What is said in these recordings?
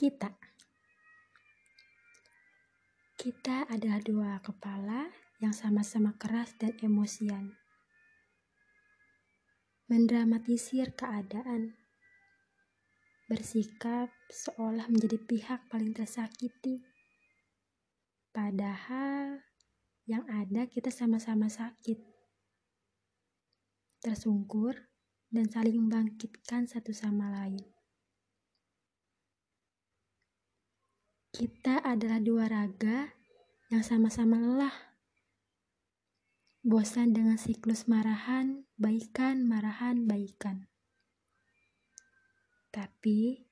kita. Kita adalah dua kepala yang sama-sama keras dan emosian. Mendramatisir keadaan. Bersikap seolah menjadi pihak paling tersakiti. Padahal yang ada kita sama-sama sakit. Tersungkur dan saling membangkitkan satu sama lain. Kita adalah dua raga yang sama-sama lelah. Bosan dengan siklus marahan, baikan, marahan, baikan. Tapi,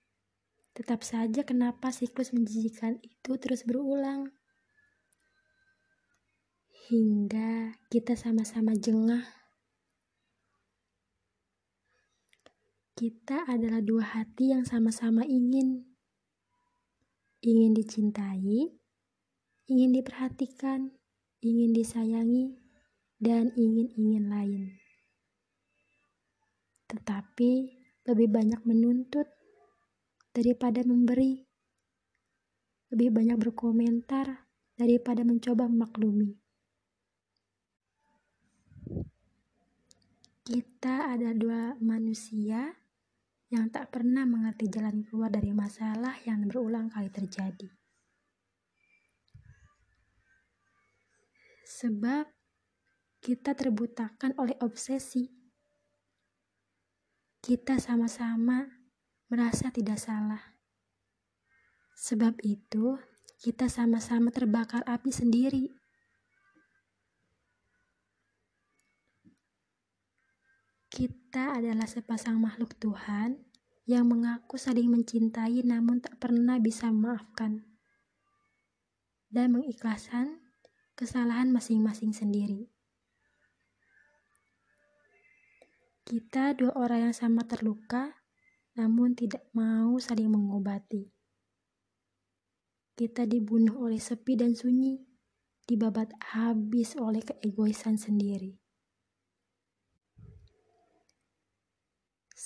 tetap saja kenapa siklus menjijikan itu terus berulang. Hingga kita sama-sama jengah. Kita adalah dua hati yang sama-sama ingin ingin dicintai, ingin diperhatikan, ingin disayangi, dan ingin-ingin lain. Tetapi lebih banyak menuntut daripada memberi, lebih banyak berkomentar daripada mencoba memaklumi. Kita ada dua manusia yang tak pernah mengerti jalan keluar dari masalah yang berulang kali terjadi. Sebab kita terbutakan oleh obsesi. Kita sama-sama merasa tidak salah. Sebab itu, kita sama-sama terbakar api sendiri. Kita adalah sepasang makhluk Tuhan yang mengaku saling mencintai namun tak pernah bisa memaafkan dan mengikhlaskan kesalahan masing-masing sendiri. Kita dua orang yang sama terluka namun tidak mau saling mengobati. Kita dibunuh oleh sepi dan sunyi, dibabat habis oleh keegoisan sendiri.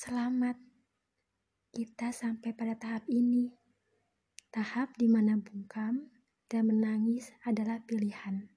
Selamat, kita sampai pada tahap ini. Tahap di mana bungkam dan menangis adalah pilihan.